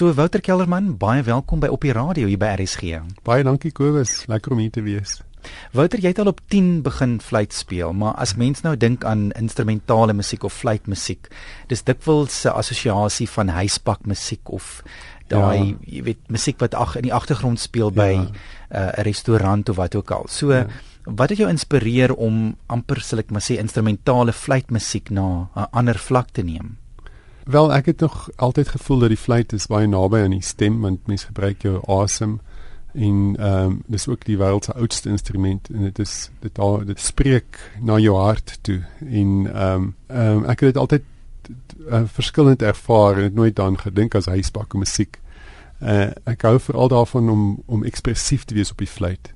So Wouter Kellerman, baie welkom by op die radio hier by RSG. Baie dankie Kobus, lekker om hier te wees. Wouter, jy het al op 10 begin fluit speel, maar as mens nou dink aan instrumentale musiek of fluitmusiek, dis dikwels 'n assosiasie van huispak musiek of daai ja. jy weet musiek wat ag in die agtergrond speel by 'n ja. uh, restaurant of wat ook al. So ja. wat het jou inspireer om amper sal ek maar sê instrumentale fluitmusiek na 'n ander vlak te neem? Wel, ek het nog altyd gevoel dat die fluit is baie naby aan die stem want mense gebruik jou asem en ehm um, dis ook die wêreld se oudste instrument en dit is dit al dit spreek na jou hart toe en ehm um, ehm um, ek het dit altyd uh, verskillend ervaar en het nooit dan gedink as huisbakke musiek. Uh, ek hou veral daarvan om om ekspressief te wees op die fluit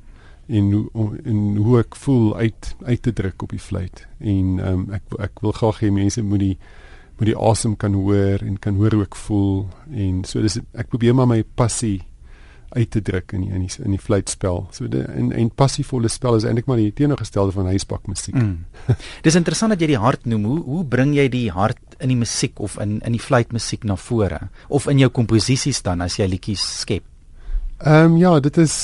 en hoe en hoe ek voel uit uit te druk op die fluit en ehm um, ek ek wil graag hê mense moet die moet die asem kan hoor en kan hoor hoe ek voel en so dis ek probeer maar my passie uit te druk in die, in die in die fluitspel. So die, en en passievolle spel is eintlik maar die teenoorgestelde van huisbak musiek. Mm. Dis interessant dat jy die hart noem. Hoe hoe bring jy die hart in die musiek of in in die fluitmusiek na vore of in jou komposisies dan as jy liedjies skep? Ehm um, ja, dit is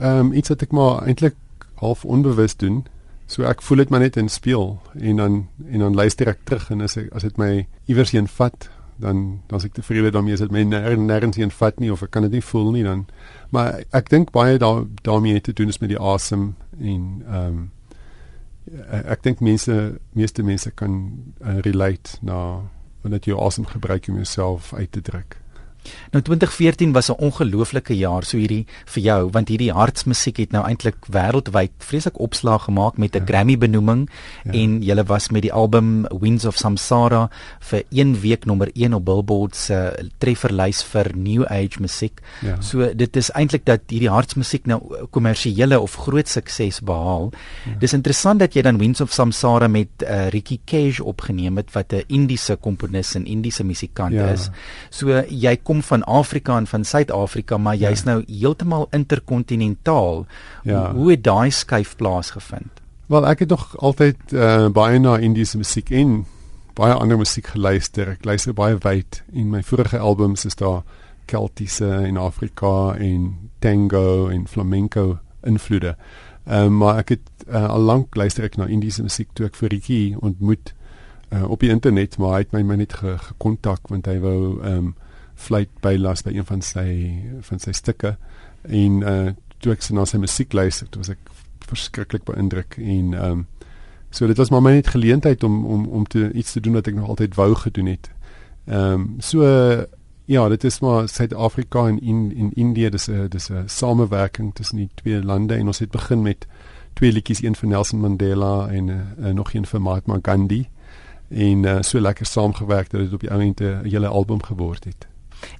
ehm um, iets wat ek maar eintlik half onbewus doen. So ek voel dit maar net in speel en dan en dan luister ek terug en as ek as dit my iewers heen vat, dan dan as ek tevrede daarmee is dit my nêrens heen vat nie of ek kan dit nie voel nie dan. Maar ek dink baie daar daarmee te doen is met die asem en ehm um, ek dink mense meeste mense kan uh, relate na wanneer jy asem gebruik om jouself uit te druk. Nou 2014 was 'n ongelooflike jaar so hierdie vir jou want hierdie hartsmusiek het nou eintlik wêreldwyd vreeslik opslag gemaak met 'n ja. Grammy benoeming ja. en jy was met die album Winds of Samsara vir 1 week nommer 1 op Billboard se trefferlys vir New Age musiek. Ja. So dit is eintlik dat hierdie hartsmusiek nou kommersiële of groot sukses behaal. Ja. Dis interessant dat jy dan Winds of Samsara met uh, Ricky Cage opgeneem het wat 'n Indiese komponis en Indiese musikant ja. is. So jy kom kom van Afrika en van Suid-Afrika, maar jy's ja. nou heeltemal interkontinentaal. Ja. Hoe het daai skuif plaasgevind? Wel, ek het nog altyd uh, baie na Indiese musiek en baie ander musiek geluister. Ek luister baie wyd en my vorige albums is daar Keltiese en Afrika en tango en flamenco invloede. Ehm um, maar ek het uh, al lank luister ek na Indiese musiek toe ek vir Ricky ontmoet uh, op die internet, maar hy het my, my net gekontak ge want hy wou ehm um, fluit bylas by een van sy van sy stukke en uh toe ek na sy musiek luister, toe was ek verskriklik beïndruk en ehm um, so dit was maar my net geleentheid om om om te iets te doen wat ek nog altyd wou gedoen het. Ehm um, so uh, ja, dit is maar Suid-Afrika en in in Indië, dis 'n dis 'n samewerking tussen die twee lande en ons het begin met twee liedjies, een vir Nelson Mandela en uh, nog een vir Mahatma Gandhi en uh, so lekker saamgewerk dat dit op die ou end 'n hele album geword het.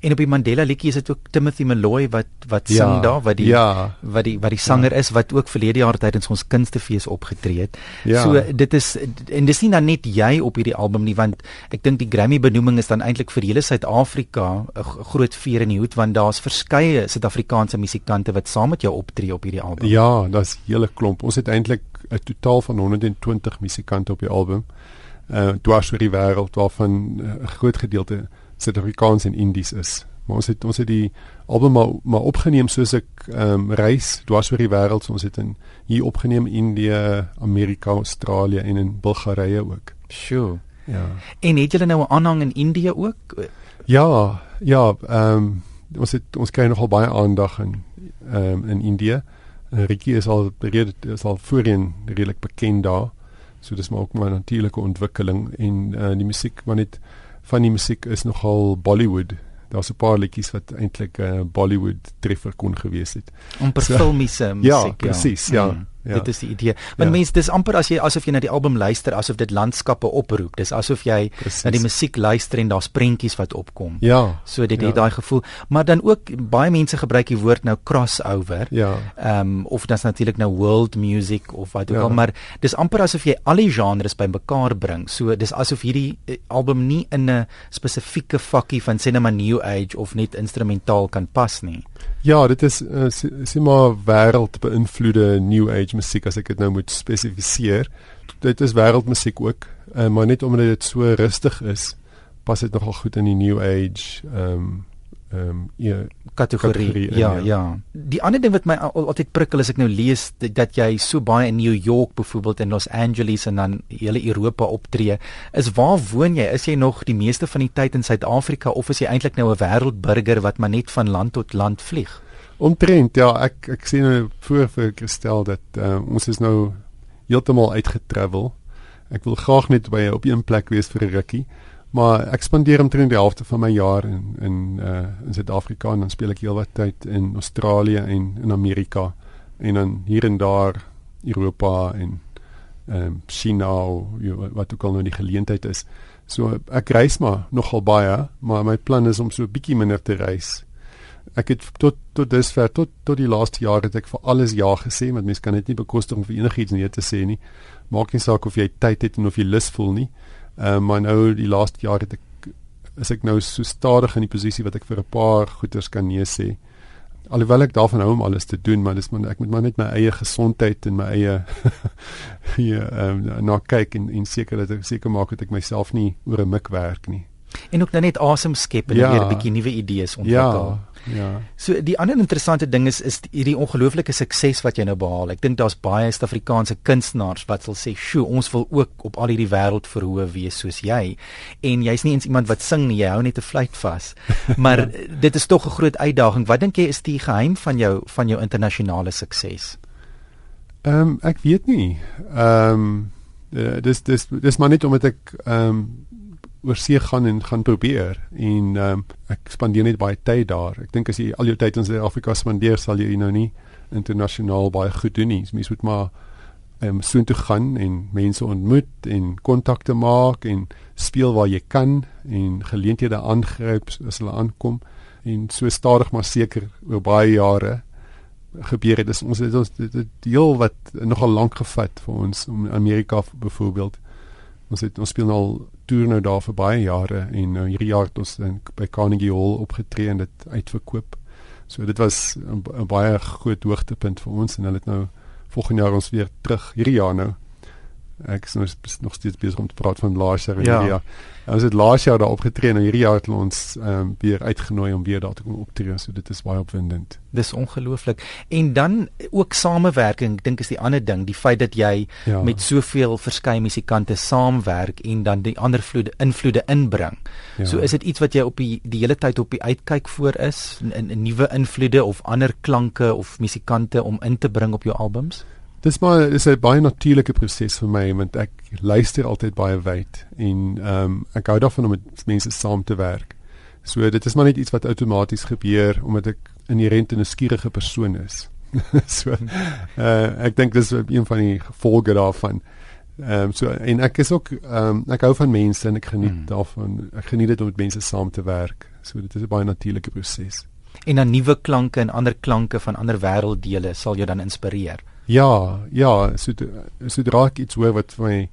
En op die Mandela liedjie is dit ook Timothy Malloy wat wat sing ja, daar wat die ja, wat die wat die sanger ja. is wat ook verlede jaar tydens ons kunstefees opgetree het. Ja. So dit is en dis nie dan net jy op hierdie album nie want ek dink die Grammy benoeming is dan eintlik vir hele Suid-Afrika 'n groot veer in die hoed want daar's verskeie Suid-Afrikaanse musikante wat saam met jou optree op hierdie album. Ja, daar's hele klomp. Ons het eintlik 'n totaal van 120 musikante op die album. Uh dwars oor die wêreld waarvan 'n uh, groot gedeelte Suid-Afrikaans en Indies is. Maar ons het ons het die album maar, maar opgeneem soos ek ehm um, reis dwars oor die wêreld. So ons het in hier opgeneem in Indië, Amerika, Australië en in Bulgarië ook. Sjoe. Ja. En het julle nou 'n aanhang in Indië ook? Ja, ja, ehm um, ons het ons kry nogal baie aandag in ehm um, in Indië. Uh, Ricky is al bereid is al voorheen redelik bekend daar. So dis maar ook maar 'n natuurlike ontwikkeling en uh, die musiek maar net van die musiek is nogal Bollywood. Daar's 'n paar liedjies wat eintlik 'n uh, Bollywood treffer kon gewees het. Om per so, filmiese ja, musiek. Ja, presies, ja. Mm. Ja. Dit is die idee. Want ja. mense dis amper as jy asof jy na die album luister asof dit landskappe oproep. Dis asof jy Precies. na die musiek luister en daar's prentjies wat opkom. Ja. So dit het ja. daai gevoel. Maar dan ook baie mense gebruik die woord nou crossover. Ja. Ehm um, of dit's natuurlik nou world music of wat ook ja. al, maar dis amper asof jy al die genres bymekaar bring. So dis asof hierdie eh, album nie in 'n spesifieke vakkie van cinema new age of net instrumentaal kan pas nie. Ja, dit is uh, sê maar wêreld beïnvloede new age musiek as ek dit nou moet spesifiseer. Dit is wêreldmusiek ook, uh, maar net omdat dit so rustig is, pas dit nogal goed in die new age ehm um, ehm um, ja kategorie. kategorie in, ja, ja, ja. Die ander ding wat my al, altyd prikkel as ek nou lees dat, dat jy so baie in New York byvoorbeeld in Los Angeles en dan hele Europa optree, is waar woon jy? Is jy nog die meeste van die tyd in Suid-Afrika of is jy eintlik nou 'n wêreldburger wat maar net van land tot land vlieg? Omtrent ja, ek ek sien nou voor vir Christel dat uh, ons is nou heeltemal uitgetravel. Ek wil graag net by op een plek wees vir 'n rukkie. Maar ek spandeer omtrent die helfte van my jaar in in uh in Suid-Afrika en dan speel ek heelwat tyd in Australië en in Amerika en dan hier en daar Europa en ehm um, China of wat ook al nou die geleentheid is. So ek reis maar nogal baie, maar my plan is om so 'n bietjie minder te reis. Ek het tot tot dusver tot tot die laaste jaar het ek vir alles ja gesê, want mense kan dit nie bekostig om vir enigiets nee te sê nie. Maak nie saak of jy tyd het en of jy lus voel nie. Ehm uh, maar nou die laaste jaar het ek is ek nou so stadig in die posisie wat ek vir 'n paar goeders kan nee sê. Alhoewel ek daarvan hou om alles te doen, maar dis maar ek moet maar net my eie gesondheid en my eie hier ehm um, na kyk en en seker dat ek seker maak dat ek myself nie oor 'n mik werk nie. En ook nou net asem skep en ja, weer 'n bietjie nuwe idees ontwikkel. Ja. Ja. So die ander interessante ding is is hierdie ongelooflike sukses wat jy nou behaal. Ek dink daar's baie Suid-Afrikaanse kunstenaars wat sal sê, "Sjoe, ons wil ook op al hierdie wêreld verhoë wees soos jy." En jy's nie eens iemand wat sing nie, jy hou net 'n fluit vas. Maar ja. dit is tog 'n groot uitdaging. Wat dink jy is die geheim van jou van jou internasionale sukses? Ehm um, ek weet nie. Ehm um, dis dis dis maar net omdat ek ehm um, oor see gaan en gaan probeer en um, ek spandeer net baie tyd daar. Ek dink as jy al jou tyd in Suid-Afrika spandeer, sal jy nou nie internasionaal baie goed doen nie. Mens moet maar ehm um, soheen toe gaan en mense ontmoet en kontakte maak en speel waar jy kan en geleenthede aangryp as hulle aankom en so stadig maar seker oor baie jare gebeur dit. Ons het ons deel wat nogal lank gevat vir ons om Amerika byvoorbeeld Ons het ons speel al toer nou daar vir baie jare en nou hierdie jaar het ons in, by Carnegie Hall opgetree en dit uitverkoop. So dit was 'n baie groot hoogtepunt vir ons en hulle het nou volgende jaar ons weer terug hierdie jaar nou ek is nog, nog steeds besig om te praat van laas jaar en ja. hierdie jaar. Ons het laas jaar daar opgetree en hierdie jaar het ons ehm um, weer uitgenooi om weer daar te kom optree. So dit is baie opwindend. Dis ongelooflik. En dan ook samewerking, ek dink is die ander ding, die feit dat jy ja. met soveel verskeie musikante saamwerk en dan die ander vloede invloede inbring. Ja. So is dit iets wat jy op die die hele tyd op die uitkyk voor is in 'n nuwe invloede of ander klanke of musikante om in te bring op jou albums? Dis maar is 'n baie natuurlike proses vir my want ek luister altyd baie wyd en ehm um, ek hou daarvan om met mense saam te werk. So dit is maar net iets wat outomaties gebeur omdat ek inherënt 'n skierige persoon is. so uh, ek dink dis een van die gevolge daarvan. Ehm um, so en ek is ook ehm um, ek hou van mense en ek geniet hmm. daarvan. Ek geniet dit om met mense saam te werk. So dit is 'n baie natuurlike proses. En dan nuwe klanke en ander klanke van ander wêrelddele sal jou dan inspireer. Ja, ja, so so draak iets hoor wat my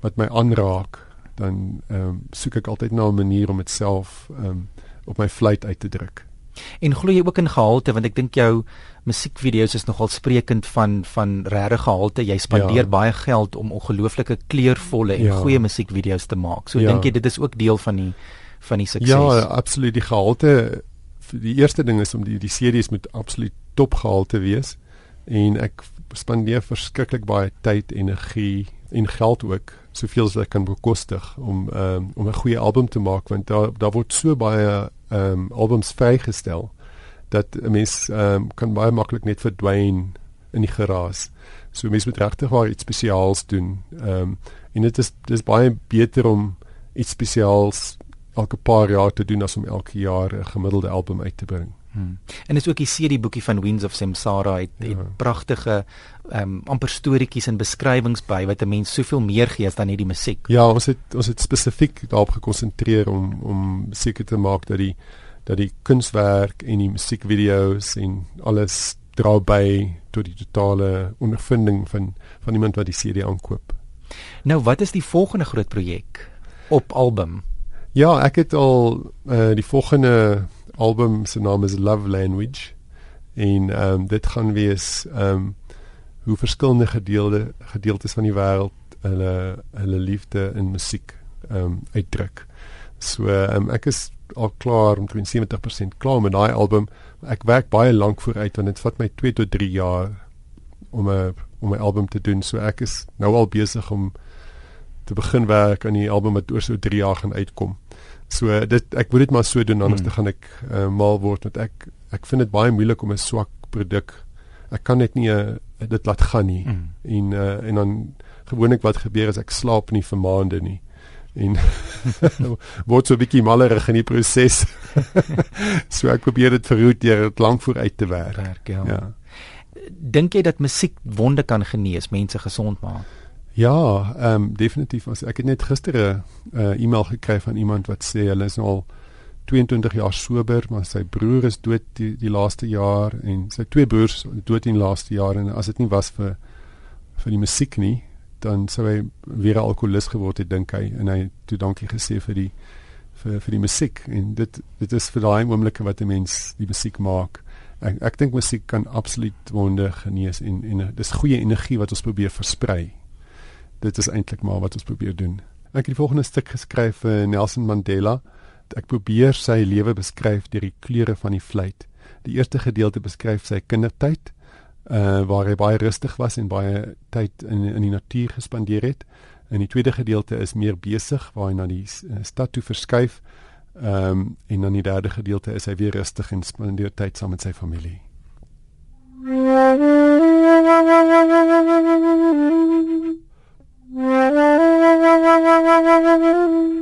wat my aanraak, dan ehm um, soek ek altyd na 'n manier om dit self ehm um, op my fluit uit te druk. En glo jy ook in gehalte want ek dink jou musiekvideo's is nogal sprekend van van regte gehalte. Jy spandeer ja. baie geld om ongelooflike kleurvolle en ja. goeie musiekvideo's te maak. So ja. dink jy dit is ook deel van die van die sukses? Ja, absoluut. Die gehalte die eerste ding is om die die series moet absoluut topgehalte wees en ek spandeer verskriklik baie tyd, energie en geld ook, soveel as ek kan bekostig om um, om 'n goeie album te maak want daar daar word so baie um, albums vrygestel dat 'n mens um, kan baie maklik net verdwyn in die geraas. So mens moet regtig waar iets spesiaals doen. Ehm um, en dit is dis baie beter om iets spesiaals elke paar jaar te doen as om elke jaar 'n gemiddelde album uit te bring. Hmm. En is ook die serie boekie van Winds of Samsara het, ja. het pragtige ehm um, amper storieetjies en beskrywings by wat 'n mens soveel meer gee as dan net die musiek. Ja, ons het ons het spesifiek daarop gekonsentreer om om seker te maak dat die dat die kunswerk en die musiekvideo's en alles dra by tot die totale ondervinding van van iemand wat die serie aankoop. Nou, wat is die volgende groot projek op album? Ja, ek het al uh, die volgende album se naam is Love Language en ehm um, dit gaan wees ehm um, hoe verskillende gedeelde gedeeltes van die wêreld hulle hulle liefde in musiek ehm um, uitdruk. So ehm um, ek is al klaar omtrent 70% klaar met daai album. Ek werk baie lank vooruit want dit vat my 2 tot 3 jaar om 'n om 'n album te doen. So ek is nou al besig om te begin werk aan die album wat oor so 3 jaar gaan uitkom. So dit ek moet dit maar so doen anders hmm. gaan ek uh, mal word met ek ek vind dit baie moeilik om 'n swak produk. Ek kan net nie uh, dit laat gaan nie. Hmm. En uh, en dan gewoonlik wat gebeur is ek slaap nie vir maande nie en word so 'n bietjie malerig in die proses. so ek probeer dit verhoed deur dit lank vooruit te werk. werk ja. ja. Dink jy dat musiek wonde kan genees, mense gesond maak? Ja, ehm um, definitief. Ek het net gister 'n uh, e-mail gekry van iemand wat sê hulle is nou al 22 jaar sober, maar sy broer is dood die, die laaste jaar en sy twee broers dood in die laaste jaar en as dit nie was vir vir die musiek nie, dan sou hy weer 'n alkolikus geword het dink hy en hy toe dankie gesê vir die vir vir die musiek en dit dit is vir daai oomblikke wat 'n mens die musiek maak. Ek ek dink musiek kan absoluut wonde genees en en dis goeie energie wat ons probeer versprei. Dit is eintlik maar wat ons probeer doen. Ek het die volgende stuk geskryf vir Nelson Mandela. Ek probeer sy lewe beskryf deur die kleure van die fluit. Die eerste gedeelte beskryf sy kindertyd uh waar hy baie rustig was en baie tyd in in die natuur gespandeer het. En die tweede gedeelte is meer besig waar hy na die uh, stad toe verskuif. Ehm um, en dan die derde gedeelte is hy weer rustig en spandeer tyd saam met sy familie. Thank you.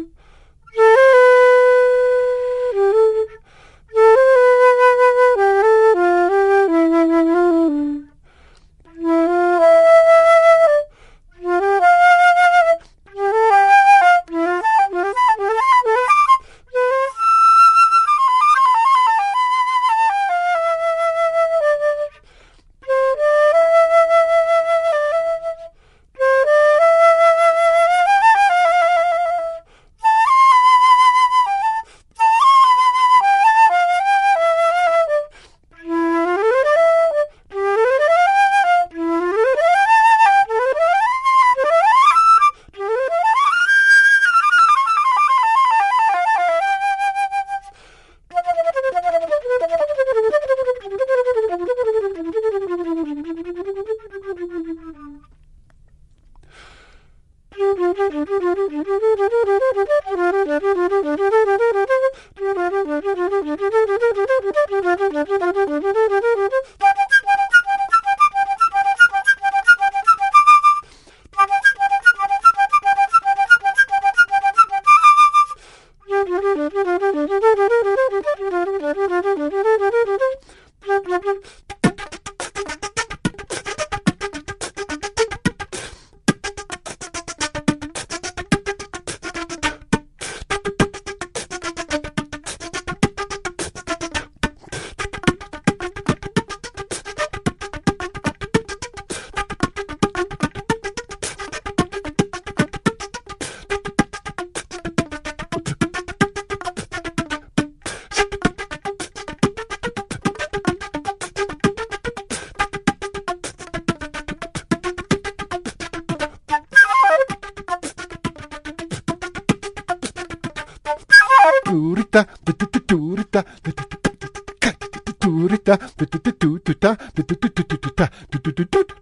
tuta tutu tutu tuta tutu tutu tuta tutu tutu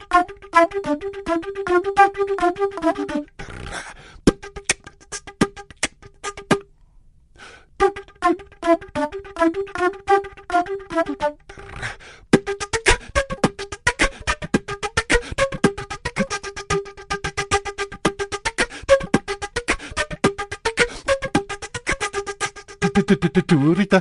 Turita,